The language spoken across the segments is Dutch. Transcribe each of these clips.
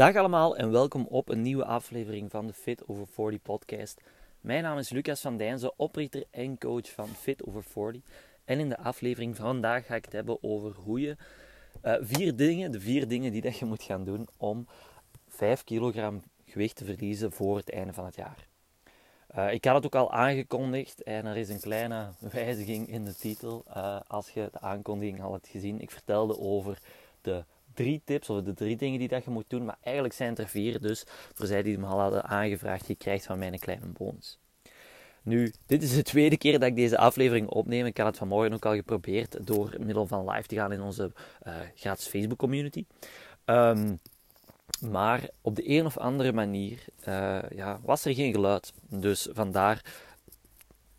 Dag allemaal en welkom op een nieuwe aflevering van de Fit Over 40 podcast. Mijn naam is Lucas van Dijnzen, oprichter en coach van Fit Over 40. En in de aflevering van vandaag ga ik het hebben over hoe je uh, vier dingen, de vier dingen die dat je moet gaan doen om 5 kilogram gewicht te verliezen voor het einde van het jaar. Uh, ik had het ook al aangekondigd en er is een kleine wijziging in de titel. Uh, als je de aankondiging al hebt gezien, ik vertelde over de drie tips of de drie dingen die dat je moet doen. Maar eigenlijk zijn het er vier. Dus voor zij die me al hadden aangevraagd, je krijgt van mij een kleine bonus. Nu, dit is de tweede keer dat ik deze aflevering opneem. Ik had het vanmorgen ook al geprobeerd door middel van live te gaan in onze uh, gratis Facebook community. Um, maar op de een of andere manier uh, ja, was er geen geluid. Dus vandaar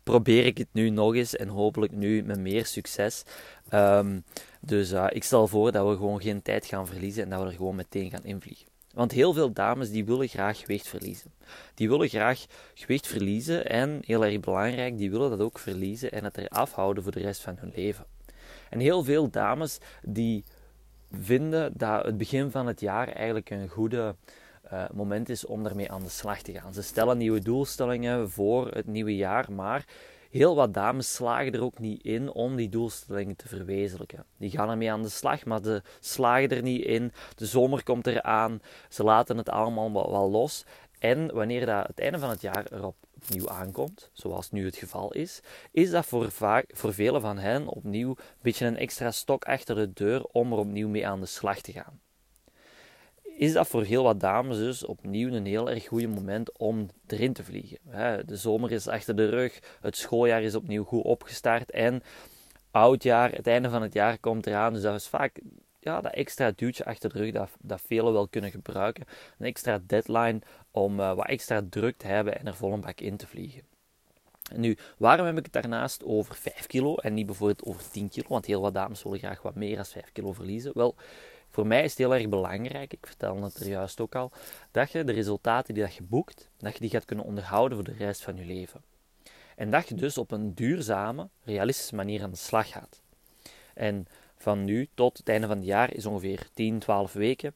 probeer ik het nu nog eens en hopelijk nu met meer succes. Um, dus uh, ik stel voor dat we gewoon geen tijd gaan verliezen en dat we er gewoon meteen gaan invliegen. Want heel veel dames die willen graag gewicht verliezen. Die willen graag gewicht verliezen en, heel erg belangrijk, die willen dat ook verliezen en het eraf houden voor de rest van hun leven. En heel veel dames die vinden dat het begin van het jaar eigenlijk een goede uh, moment is om daarmee aan de slag te gaan. Ze stellen nieuwe doelstellingen voor het nieuwe jaar, maar heel wat dames slagen er ook niet in om die doelstellingen te verwezenlijken. Die gaan ermee aan de slag, maar ze slagen er niet in. De zomer komt eraan, ze laten het allemaal wel los. En wanneer dat het einde van het jaar erop opnieuw aankomt, zoals nu het geval is, is dat voor, vaak, voor velen van hen opnieuw een beetje een extra stok achter de deur om er opnieuw mee aan de slag te gaan. Is dat voor heel wat dames dus opnieuw een heel erg goed moment om erin te vliegen. De zomer is achter de rug, het schooljaar is opnieuw goed opgestart en oudjaar, het einde van het jaar komt eraan. Dus dat is vaak ja, dat extra duwtje achter de rug dat, dat velen wel kunnen gebruiken. Een extra deadline om uh, wat extra druk te hebben en er vol een bak in te vliegen. nu, waarom heb ik het daarnaast over 5 kilo en niet bijvoorbeeld over 10 kilo? Want heel wat dames willen graag wat meer dan 5 kilo verliezen. Wel, voor mij is het heel erg belangrijk, ik vertelde het er juist ook al, dat je de resultaten die dat je boekt, dat je die gaat kunnen onderhouden voor de rest van je leven. En dat je dus op een duurzame, realistische manier aan de slag gaat. En van nu tot het einde van het jaar is ongeveer 10, 12 weken.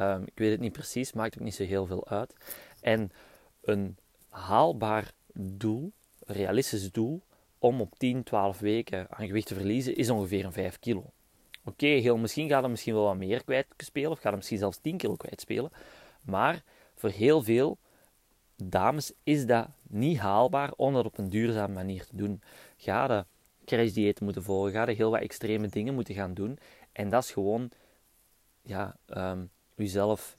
Um, ik weet het niet precies, maakt ook niet zo heel veel uit. En een haalbaar doel, realistisch doel, om op 10, 12 weken aan gewicht te verliezen, is ongeveer een 5 kilo. Oké, misschien gaat er misschien wel wat meer kwijt spelen, of gaat er misschien zelfs 10 kilo kwijt spelen. Maar voor heel veel dames is dat niet haalbaar om dat op een duurzame manier te doen. Ga de crashdieet moeten volgen, ga er heel wat extreme dingen moeten gaan doen. En dat is gewoon, ja, um, jezelf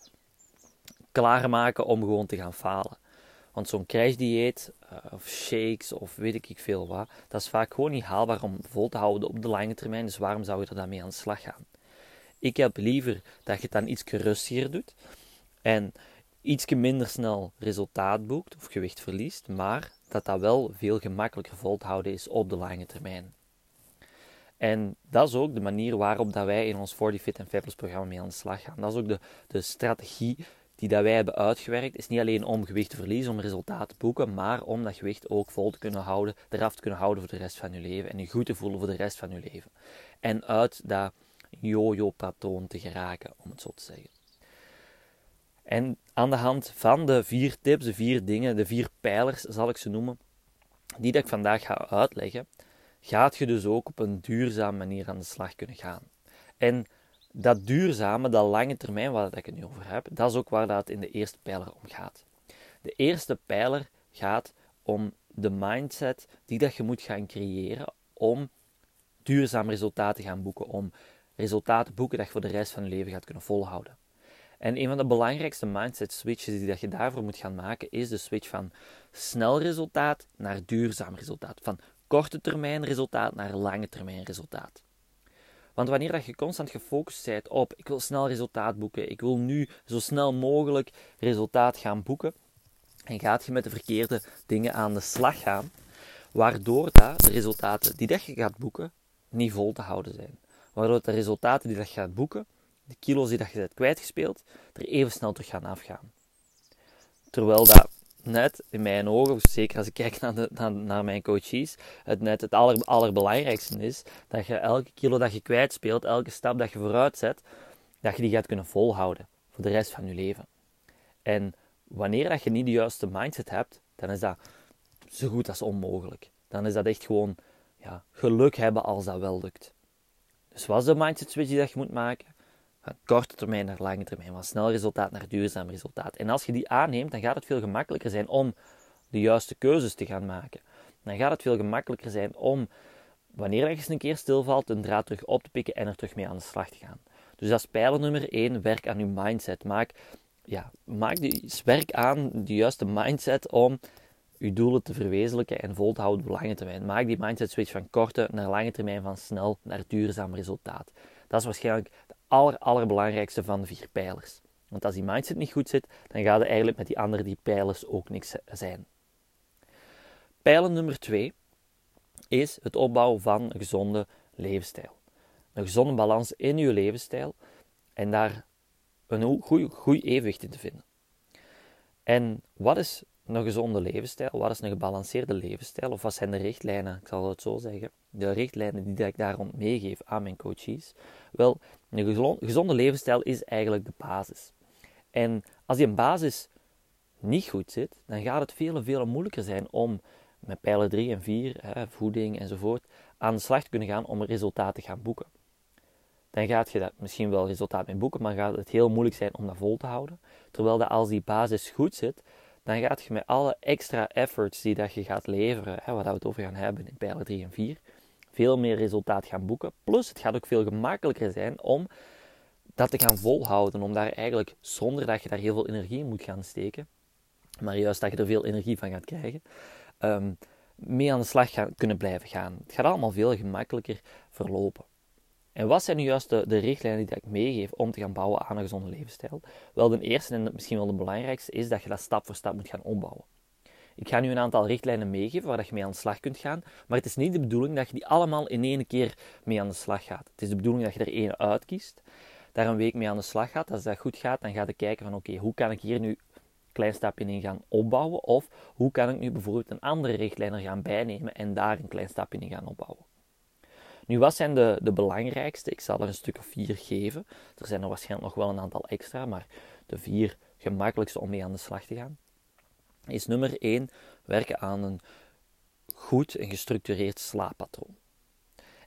klaarmaken om gewoon te gaan falen. Want zo'n crashdieet, uh, of shakes, of weet ik veel wat, dat is vaak gewoon niet haalbaar om vol te houden op de lange termijn. Dus waarom zou je er dan mee aan de slag gaan? Ik heb liever dat je het dan iets rustiger doet. En iets minder snel resultaat boekt of gewicht verliest, maar dat dat wel veel gemakkelijker vol te houden is op de lange termijn. En dat is ook de manier waarop dat wij in ons 40 Fit and Fabulous programma mee aan de slag gaan. Dat is ook de, de strategie die dat wij hebben uitgewerkt. Is niet alleen om gewicht te verliezen, om resultaten te boeken, maar om dat gewicht ook vol te kunnen houden, eraf te kunnen houden voor de rest van je leven en je goed te voelen voor de rest van je leven. En uit dat yo-yo-patroon te geraken, om het zo te zeggen. En aan de hand van de vier tips, de vier dingen, de vier pijlers zal ik ze noemen, die dat ik vandaag ga uitleggen, gaat je dus ook op een duurzame manier aan de slag kunnen gaan. En dat duurzame, dat lange termijn waar ik het nu over heb, dat is ook waar dat in de eerste pijler om gaat. De eerste pijler gaat om de mindset die dat je moet gaan creëren om duurzaam resultaten te gaan boeken, om resultaten boeken dat je voor de rest van je leven gaat kunnen volhouden. En een van de belangrijkste mindset switches die dat je daarvoor moet gaan maken, is de switch van snel resultaat naar duurzaam resultaat. Van korte termijn resultaat naar lange termijn resultaat. Want wanneer dat je constant gefocust bent op ik wil snel resultaat boeken, ik wil nu zo snel mogelijk resultaat gaan boeken, en gaat je met de verkeerde dingen aan de slag gaan, waardoor dat de resultaten die dat je gaat boeken niet vol te houden zijn. Waardoor de resultaten die dat je gaat boeken de kilo's die dat je hebt kwijtgespeeld, er even snel terug gaan afgaan. Terwijl dat net in mijn ogen, zeker als ik kijk naar, naar, mijn coaches, het net het aller, allerbelangrijkste is dat je elke kilo dat je kwijtspeelt, elke stap dat je vooruit zet, dat je die gaat kunnen volhouden. voor de rest van je leven. En wanneer dat je niet de juiste mindset hebt, dan is dat zo goed als onmogelijk. Dan is dat echt gewoon ja, geluk hebben als dat wel lukt. Dus wat is de mindset switch die dat je moet maken? Van korte termijn naar lange termijn, van snel resultaat naar duurzaam resultaat. En als je die aanneemt, dan gaat het veel gemakkelijker zijn om de juiste keuzes te gaan maken. Dan gaat het veel gemakkelijker zijn om, wanneer je eens een keer stilvalt, een draad terug op te pikken en er terug mee aan de slag te gaan. Dus dat is pijler nummer 1, werk aan je mindset. Maak, ja, maak die, werk aan de juiste mindset om je doelen te verwezenlijken en vol te houden op lange termijn. Maak die mindset switch van korte naar lange termijn, van snel naar duurzaam resultaat. Dat is waarschijnlijk de aller, allerbelangrijkste van de vier pijlers. Want als die mindset niet goed zit, dan gaat het eigenlijk met die andere die pijlers ook niks zijn. Pijler nummer twee is het opbouwen van een gezonde levensstijl. Een gezonde balans in je levensstijl en daar een goed evenwicht in te vinden. En wat is een gezonde levensstijl? Wat is een gebalanceerde levensstijl? Of wat zijn de richtlijnen, ik zal het zo zeggen, de richtlijnen die ik daarom meegeef aan mijn coaches? Wel, een gezonde levensstijl is eigenlijk de basis. En als die basis niet goed zit, dan gaat het veel, veel moeilijker zijn om met pijler 3 en 4, hè, voeding enzovoort, aan de slag te kunnen gaan om een resultaat te gaan boeken. Dan gaat je dat misschien wel resultaat mee boeken, maar gaat het heel moeilijk zijn om dat vol te houden. Terwijl dat als die basis goed zit, dan gaat je met alle extra efforts die dat je gaat leveren, hè, waar we het over gaan hebben in pijler 3 en 4, veel meer resultaat gaan boeken. Plus het gaat ook veel gemakkelijker zijn om dat te gaan volhouden, om daar eigenlijk zonder dat je daar heel veel energie in moet gaan steken, maar juist dat je er veel energie van gaat krijgen, um, mee aan de slag gaan, kunnen blijven gaan. Het gaat allemaal veel gemakkelijker verlopen. En wat zijn nu juist de, de richtlijnen die ik meegeef om te gaan bouwen aan een gezonde levensstijl? Wel, de eerste en misschien wel de belangrijkste is dat je dat stap voor stap moet gaan opbouwen. Ik ga nu een aantal richtlijnen meegeven waar je mee aan de slag kunt gaan, maar het is niet de bedoeling dat je die allemaal in één keer mee aan de slag gaat. Het is de bedoeling dat je er één uitkiest, daar een week mee aan de slag gaat. Als dat goed gaat, dan ga je kijken van oké, hoe kan ik hier nu klein stapje in gaan opbouwen? Of hoe kan ik nu bijvoorbeeld een andere richtlijn er gaan bijnemen en daar een klein stapje in gaan opbouwen? Nu, wat zijn de, de belangrijkste? Ik zal er een stuk of vier geven. Er zijn er waarschijnlijk nog wel een aantal extra, maar de vier gemakkelijkste om mee aan de slag te gaan. Is nummer 1 werken aan een goed en gestructureerd slaappatroon.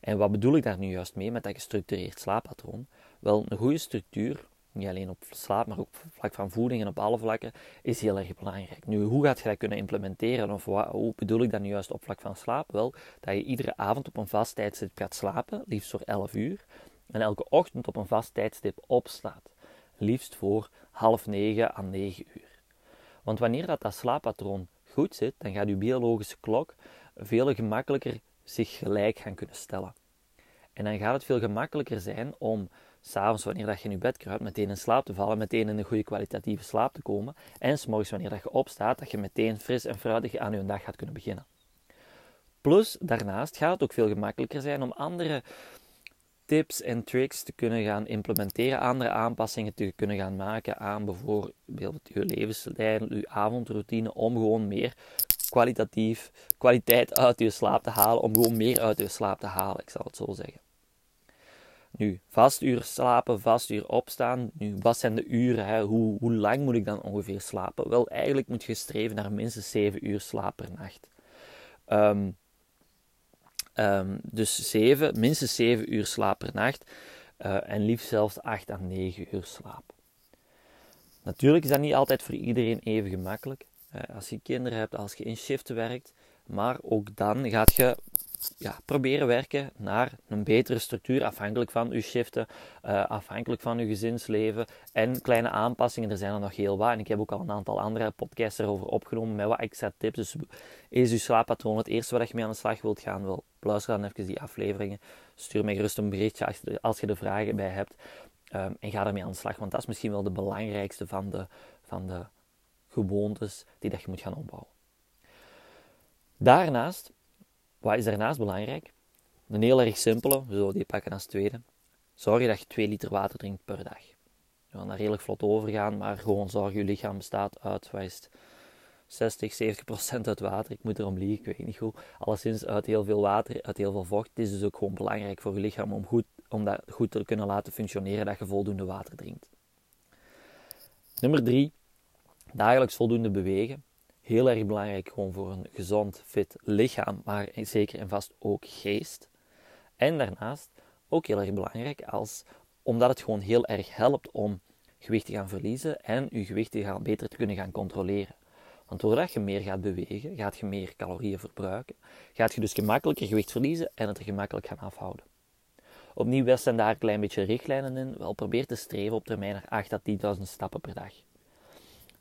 En wat bedoel ik daar nu juist mee met dat gestructureerd slaappatroon? Wel, een goede structuur niet alleen op slaap, maar ook op vlak van voeding en op alle vlakken, is heel erg belangrijk. Nu, hoe gaat je dat kunnen implementeren? Of wat, hoe bedoel ik dat nu juist op vlak van slaap? Wel, dat je iedere avond op een vast tijdstip gaat slapen, liefst voor 11 uur. En elke ochtend op een vast tijdstip opstaat, liefst voor half 9 à 9 uur. Want wanneer dat, dat slaappatroon goed zit, dan gaat je biologische klok veel gemakkelijker zich gelijk gaan kunnen stellen. En dan gaat het veel gemakkelijker zijn om s'avonds wanneer dat je in je bed kruipt, meteen in slaap te vallen, meteen in een goede kwalitatieve slaap te komen. En s'morgens wanneer dat je opstaat, dat je meteen fris en fruitig aan je dag gaat kunnen beginnen. Plus, daarnaast gaat het ook veel gemakkelijker zijn om andere tips en tricks te kunnen gaan implementeren, andere aanpassingen te kunnen gaan maken aan bijvoorbeeld je levensstijl, je avondroutine, om gewoon meer kwalitatief, kwaliteit uit je slaap te halen, om gewoon meer uit je slaap te halen, ik zal het zo zeggen. Nu, vast uur slapen, vast uur opstaan. Nu, wat zijn de uren? Hè? Hoe, hoe lang moet ik dan ongeveer slapen? Wel, eigenlijk moet je streven naar minstens 7 uur slaap per nacht. Um, um, dus 7, minstens 7 uur slaap per nacht. Uh, en liefst zelfs 8 à 9 uur slaap. Natuurlijk is dat niet altijd voor iedereen even gemakkelijk. Uh, als je kinderen hebt, als je in shift werkt. Maar ook dan gaat je ja, proberen werken naar een betere structuur, afhankelijk van uw shiften, uh, afhankelijk van uw gezinsleven en kleine aanpassingen. Er zijn er nog heel wat en ik heb ook al een aantal andere podcasts erover opgenomen met wat extra tips. Dus is uw slaappatroon het eerste wat je mee aan de slag wilt gaan? Wel, luister dan even die afleveringen. Stuur mij gerust een berichtje als je, er vragen bij hebt um, en ga ermee aan de slag, want dat is misschien wel de belangrijkste van de, van de gewoontes die dat je moet gaan opbouwen. Daarnaast wat is daarnaast belangrijk? Een heel erg simpele, we zullen die pakken als tweede. Zorg dat je 2 liter water drinkt per dag. We gaan daar redelijk vlot over gaan, maar gewoon zorg je lichaam bestaat uit, wat is het, 60, 70 procent uit water. Ik moet erom liegen, ik weet niet hoe. Alleszins uit heel veel water, uit heel veel vocht. Het is dus ook gewoon belangrijk voor je lichaam om, goed, om dat goed te kunnen laten functioneren, dat je voldoende water drinkt. Nummer drie, dagelijks voldoende bewegen. Heel erg belangrijk gewoon voor een gezond, fit lichaam, maar zeker en vast ook geest. En daarnaast ook heel erg belangrijk als, omdat het gewoon heel erg helpt om gewicht te gaan verliezen en je gewicht te gaan, beter te kunnen gaan controleren. Want doordat je meer gaat bewegen, gaat je meer calorieën verbruiken, gaat je dus gemakkelijker gewicht verliezen en het er gemakkelijk gaan afhouden. Opnieuw wel zijn daar een klein beetje richtlijnen in. Wel probeer te streven op termijn naar 8 à 10.000 stappen per dag.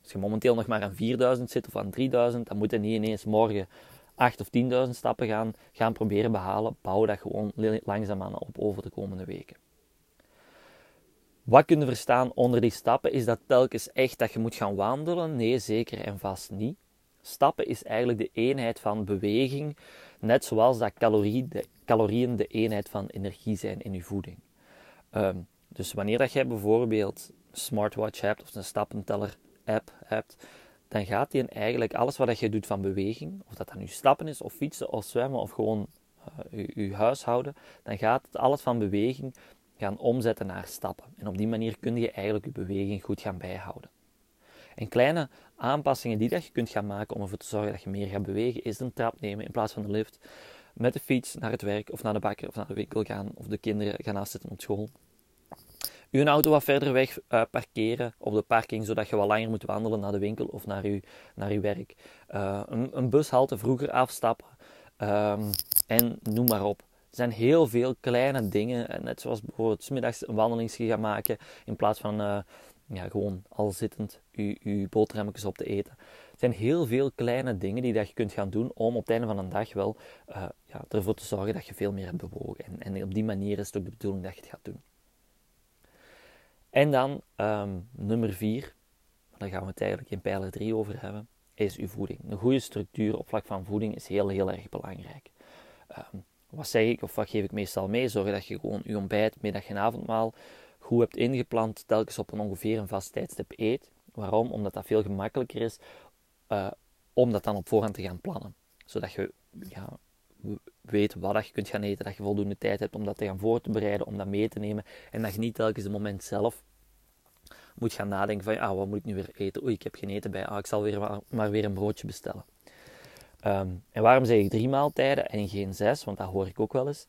Als je momenteel nog maar aan 4.000 zit of aan 3.000, dan moet je niet ineens morgen 8 of 10.000 stappen gaan, gaan proberen behalen. Bouw dat gewoon langzaamaan op over de komende weken. Wat kun je verstaan onder die stappen? Is dat telkens echt dat je moet gaan wandelen? Nee, zeker en vast niet. Stappen is eigenlijk de eenheid van beweging, net zoals dat calorie, de, calorieën de eenheid van energie zijn in je voeding. Ehm, dus wanneer dat jij bijvoorbeeld een smartwatch hebt of een stappenteller app hebt, dan gaat die eigenlijk alles wat je doet van beweging, of dat dan nu stappen is, of fietsen, of zwemmen, of gewoon uh, je, huishouden, dan gaat het alles van beweging gaan omzetten naar stappen. En op die manier kun je eigenlijk je beweging goed gaan bijhouden. En kleine aanpassingen die dat je kunt gaan maken om ervoor te zorgen dat je meer gaat bewegen, is een trap nemen in plaats van de lift. Met de fiets naar het werk of naar de bakker of naar de winkel gaan of de kinderen gaan afzetten op school. Uw auto wat verder weg uh, parkeren op de parking, zodat je wat langer moet wandelen naar de winkel of naar uw, naar uw werk. Uh, een, een bushalte vroeger afstappen um, en noem maar op. Er zijn heel veel kleine dingen, net zoals bijvoorbeeld smiddags een wandeling gaan maken in plaats van ja, gewoon al zittend je, je boterhammetjes op te eten. Er zijn heel veel kleine dingen die dat je kunt gaan doen om op het einde van een dag wel ja, ervoor te zorgen dat je veel meer hebt bewogen. En, en op die manier is het ook de bedoeling dat je het gaat doen. En dan um, nummer 4, daar gaan we het eigenlijk in pijler 3 over hebben, is uw voeding. Een goede structuur op vlak van voeding is heel, heel erg belangrijk. Um, wat zeg ik of wat geef ik meestal mee? Zorg dat je gewoon je ontbijt, middag en avondmaal goed hebt ingepland, telkens op een ongeveer een vast tijdstip eet. Waarom? Omdat dat veel gemakkelijker is uh, om dat dan op voorhand te gaan plannen. Zodat je weet wat je kunt gaan eten, dat je voldoende tijd hebt om dat te gaan voor te bereiden, om dat mee te nemen. En dat je niet telkens het moment zelf moet gaan nadenken van, ah, wat moet ik nu weer eten? Oei, ik heb geen eten bij, ah, ik zal weer maar, weer een broodje bestellen. Um, en waarom zeg ik drie maaltijden en geen zes? Want dat hoor ik ook wel eens.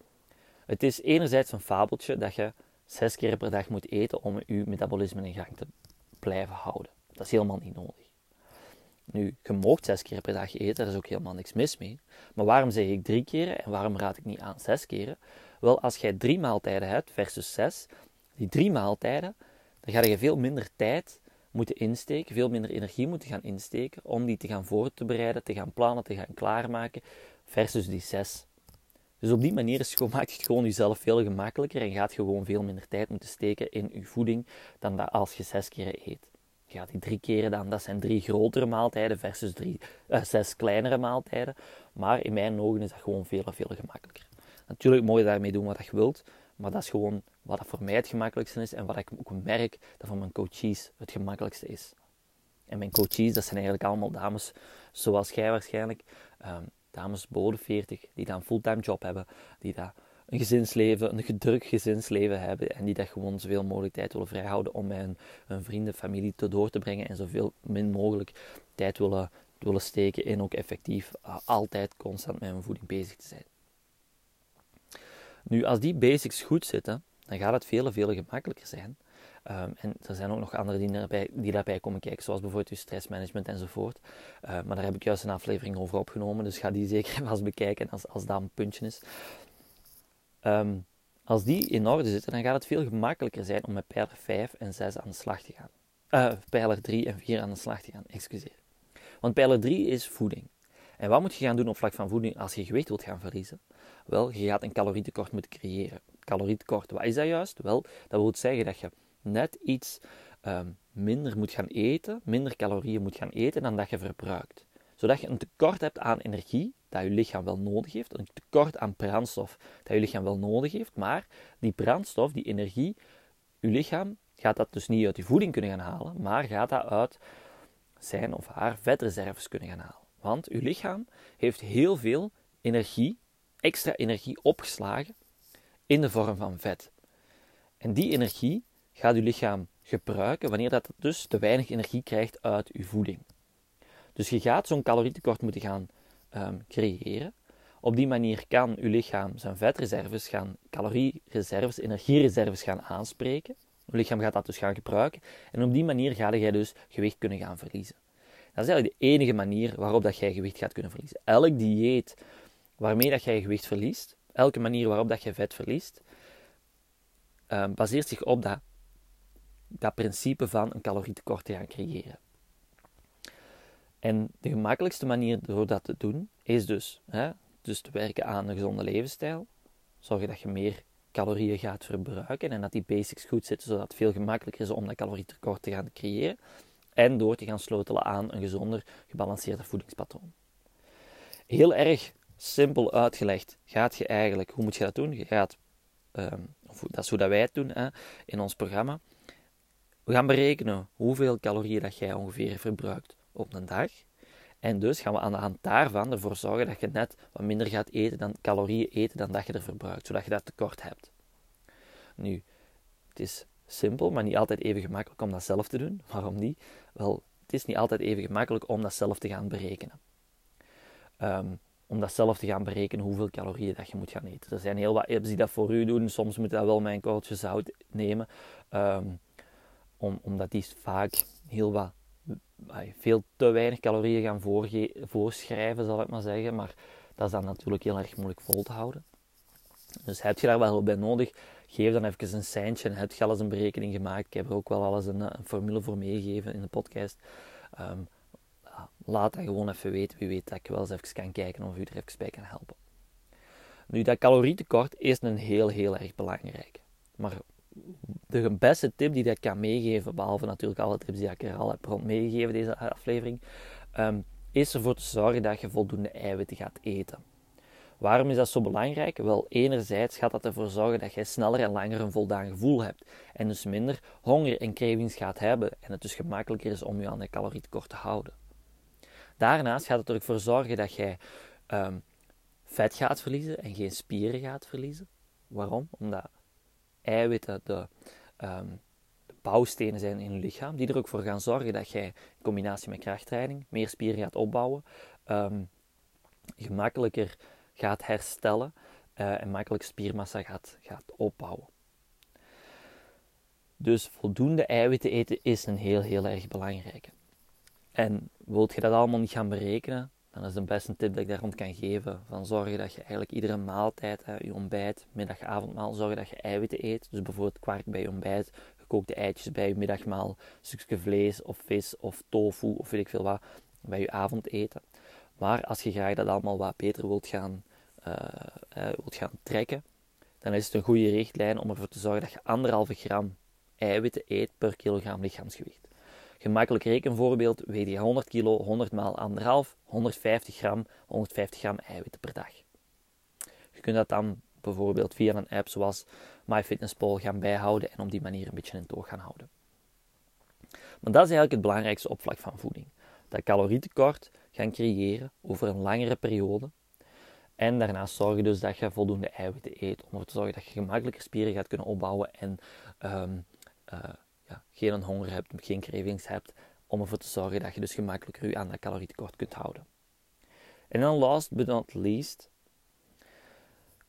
Het is enerzijds een fabeltje dat je zes keer per dag moet eten om je metabolisme in gang te blijven houden. Dat is helemaal niet nodig. Nu, je moogt zes keer per dag eten, daar is ook helemaal niks mis mee. Maar waarom zeg ik drie keren en waarom raad ik niet aan zes keren? Wel, als jij drie maaltijden hebt versus zes, die drie maaltijden, dan ga je veel minder tijd moeten insteken, veel minder energie moeten gaan insteken om die te gaan voor te bereiden, te gaan plannen, te gaan klaarmaken, versus die zes. Dus op die manier is maakt het gewoon jezelf veel gemakkelijker en gaat je gewoon veel minder tijd moeten steken in je voeding dan dat als je zes keer eet. Gaat die drie keren dan, dat zijn drie grotere maaltijden versus drie, uh, zes kleinere maaltijden. Maar in mijn ogen is dat gewoon veel, veel gemakkelijker. Natuurlijk je daarmee doen wat je wilt, maar dat is gewoon wat dat voor mij het gemakkelijkste is en wat ik ook merk dat voor mijn coaches het gemakkelijkste is. En mijn coaches, dat zijn eigenlijk allemaal dames zoals jij waarschijnlijk, um, dames boven 40, die dan een fulltime job hebben, die daar een gezinsleven, een gedrukt gezinsleven hebben en die dat gewoon zoveel mogelijk tijd willen vrijhouden om mijn hun vrienden, familie te door te brengen en zoveel min mogelijk tijd willen, willen steken in ook effectief uh, altijd constant met hun voeding bezig te zijn. Nu, als die basics goed zitten, dan gaat het veel, veel gemakkelijker zijn. Um, en er zijn ook nog andere dingen daarbij, die daarbij komen kijken, zoals bijvoorbeeld je stressmanagement enzovoort. Uh, maar daar heb ik juist een aflevering over opgenomen, dus ga die zeker eens bekijken als, als dat een puntje is. Um, als die in orde zitten, dan gaat het veel gemakkelijker zijn om met pijler 5 en 6 aan de slag te gaan. Uh, pijler 3 en 4 aan de slag te gaan, excuseer. Want pijler 3 is voeding. En wat moet je gaan doen op vlak van voeding als je gewicht wilt gaan verliezen? Wel, je gaat een calorietekort moeten creëren. Calorietekort, wat is dat juist? Wel, dat wil zeggen dat je net iets um, minder moet gaan eten, minder calorieën moet gaan eten dan dat je verbruikt. Zodat je een tekort hebt aan energie, dat je lichaam wel nodig heeft, een tekort aan brandstof dat je lichaam wel nodig heeft, maar die brandstof, die energie, je lichaam gaat dat dus niet uit je voeding kunnen gaan halen, maar gaat dat uit zijn of haar vetreserves kunnen gaan halen. Want uw lichaam heeft heel veel energie, extra energie opgeslagen in de vorm van vet. En die energie gaat uw lichaam gebruiken wanneer dat dus te weinig energie krijgt uit je voeding. Dus je gaat zo'n calorietekort moeten gaan ehm, creëren. Op die manier kan je lichaam zijn vetreserves gaan, caloriereserves, energiereserves gaan aanspreken. Je lichaam gaat dat dus gaan gebruiken. En op die manier ga je dus gewicht kunnen gaan verliezen. Dat is eigenlijk de enige manier waarop dat jij gewicht gaat kunnen verliezen. Elk dieet waarmee dat jij gewicht verliest, elke manier waarop dat je vet verliest, ehm, baseert zich op dat, dat principe van een calorietekort te gaan creëren. En de gemakkelijkste manier door dat te doen is dus, hè, dus te werken aan een gezonde levensstijl. Zorgen dat je meer calorieën gaat verbruiken en dat die basics goed zitten, zodat het veel gemakkelijker is om dat calorietekort te gaan creëren. En door te gaan slotelen aan een gezonder, gebalanceerde voedingspatroon. Heel erg simpel uitgelegd gaat je eigenlijk, hoe moet je dat doen? Je gaat, of dat is hoe dat wij het doen hè, in ons programma. We gaan berekenen hoeveel calorieën dat jij ongeveer verbruikt op een dag. En dus gaan we aan de hand daarvan ervoor zorgen dat je net wat minder gaat eten dan calorieën eten dan dat je er verbruikt, zodat je dat tekort hebt. Nu, het is simpel, maar niet altijd even gemakkelijk om dat zelf te doen. Waarom niet? Wel, het is niet altijd even gemakkelijk om dat zelf te gaan berekenen. Um, om dat zelf te gaan berekenen hoeveel calorieën dat je moet gaan eten. Er zijn heel wat apps die dat voor u doen. Soms moet dat wel met een zout nemen. Um, om, omdat die vaak heel wat, veel te weinig calorieën gaan voorschrijven, zal ik maar zeggen. Maar dat is dan natuurlijk heel erg moeilijk vol te houden. Dus heb je daar wel bij nodig, geef dan even een seintje heb je alles een berekening gemaakt. Ik heb er ook wel alles een, een formule voor meegegeven in de podcast. Um, laat dat gewoon even weten. Wie weet dat ik wel eens even kan kijken of u er even bij kan helpen. Nu, dat calorietekort is een heel, heel erg belangrijk. Maar de beste tip die ik kan meegeven, behalve natuurlijk alle tips die ik er al heb rond meegegeven deze aflevering, um, is ervoor te zorgen dat je voldoende eiwitten gaat eten. Waarom is dat zo belangrijk? Wel, enerzijds gaat dat ervoor zorgen dat je sneller en langer een voldaan gevoel hebt. En dus minder honger en cravings gaat hebben. En het dus gemakkelijker is om je aan de calorietekort te houden. Daarnaast gaat het ervoor zorgen dat jij ehm, vet gaat verliezen en geen spieren gaat verliezen. Waarom? Omdat eiwitten de, de, bouwstenen zijn in je lichaam, die er ook voor gaan zorgen dat jij in combinatie met krachttraining meer spieren gaat opbouwen, um, gemakkelijker gaat herstellen uh, en makkelijk spiermassa gaat, gaat opbouwen. Dus voldoende eiwitten eten is een heel, heel erg belangrijke. En wilt je dat allemaal niet gaan berekenen, dan is de beste tip dat ik daar rond kan geven. Van zorgen dat je eigenlijk iedere maaltijd, hè, je ontbijt, middag, avondmaal, zorgen dat je eiwitten eet. Dus bijvoorbeeld kwark bij je ontbijt, gekookte eitjes bij je middagmaal, stukje vlees of vis of tofu of weet ik veel wat bij je avondeten. Maar als je graag dat allemaal wat beter wilt gaan, uh, uh, wilt gaan trekken, dan is het een goede richtlijn om ervoor te zorgen dat je anderhalve gram eiwitten eet per kilogram lichaamsgewicht. Gemakkelijk rekenvoorbeeld, weeg je 100 kilo, 100 maal 1,5, 150 gram, 150 gram eiwitten per dag. Je kunt dat dan bijvoorbeeld via een app zoals MyFitnessPal gaan bijhouden en op die manier een beetje in toog gaan houden. Maar dat is eigenlijk het belangrijkste opvlak van voeding. Dat calorietekort gaan creëren over een langere periode. En daarnaast zorgen dus dat je voldoende eiwitten eet om ervoor te zorgen dat je gemakkelijker spieren gaat kunnen opbouwen en um, geen honger hebt, geen cravings hebt, om ervoor te zorgen dat je dus gemakkelijker je aan dat calorietekort kunt houden. En dan last but not least,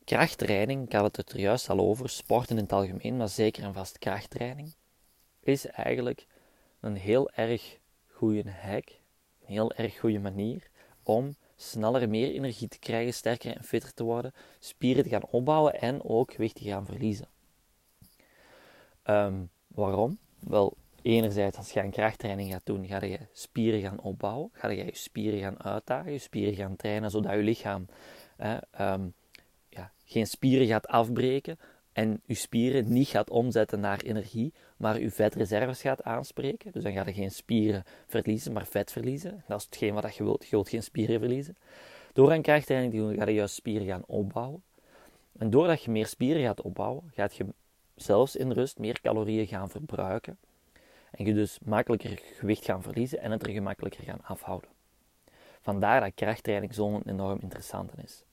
krachttraining, ik had het er juist al over, sporten in het algemeen, maar zeker en vast krachttraining, is eigenlijk een heel erg goede hack, een heel erg goede manier om sneller meer energie te krijgen, sterker en fitter te worden, spieren te gaan opbouwen en ook gewicht te gaan verliezen. Um, waarom? Wel, enerzijds als je een krachttraining gaat doen, ga je spieren gaan opbouwen. Ga je je spieren gaan uitdagen, je spieren gaan trainen, zodat je lichaam ehm, ja, geen spieren gaat afbreken en je spieren niet gaat omzetten naar energie, maar je vetreserves gaat aanspreken. Dus dan ga je geen spieren verliezen, maar vet verliezen. Dat is hetgeen wat je wilt. Je wilt geen spieren verliezen. Door een krachttraining te doen, ga je juist spieren gaan opbouwen. En doordat je meer spieren gaat opbouwen, gaat je zelfs in rust meer calorieën gaan verbruiken. En je dus makkelijker gewicht gaan verliezen en het er gemakkelijker gaan afhouden. Vandaar dat krachttraining zo'n enorm interessant is.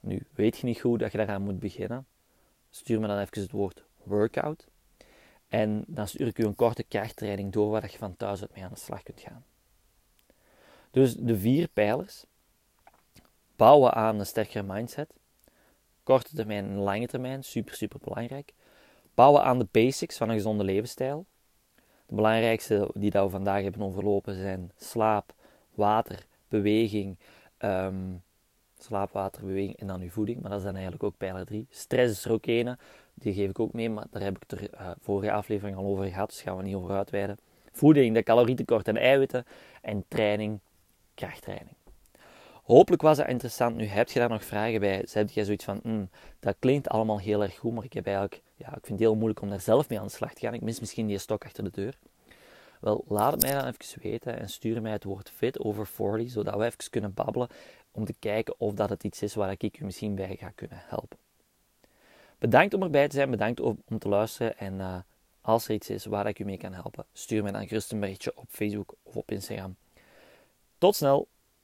Nu, weet je niet goed dat je daaraan moet beginnen? Stuur me dan even het woord workout. En dan stuur ik u een korte krachttraining door waar je van thuis uit mee aan de slag kunt gaan. Dus de vier pijlers. Bouwen aan een sterkere mindset. Korte termijn en lange termijn, super, super belangrijk. Bouwen aan de basics van een gezonde levensstijl. De belangrijkste die we vandaag hebben overlopen zijn slaap, water, beweging, um, slaap, water, beweging en dan uw voeding. Maar dat is dan eigenlijk ook pijler 3. Stress is er ook een, die geef ik ook mee, maar daar heb ik het er uh, vorige aflevering al over gehad, dus gaan we niet over uitweiden. Voeding, de calorietekort en eiwitten en training, krachttraining. Hopelijk was het interessant. Nu heb je daar nog vragen bij. Heb jij zoiets van, mm, dat klinkt allemaal heel erg goed, maar ik heb eigenlijk, ja, ik vind het heel moeilijk om daar zelf mee aan de slag te gaan. Ik mis misschien die stok achter de deur. Wel, laat het mij dan even weten en stuur mij het woord fit over 40, zodat we even kunnen babbelen om te kijken of dat het iets is waar ik u misschien bij ga kunnen helpen. Bedankt om erbij te zijn, bedankt om, te luisteren en uh, als er iets is waar ik u mee kan helpen, stuur mij dan gerust een berichtje op Facebook of op Instagram. Tot snel!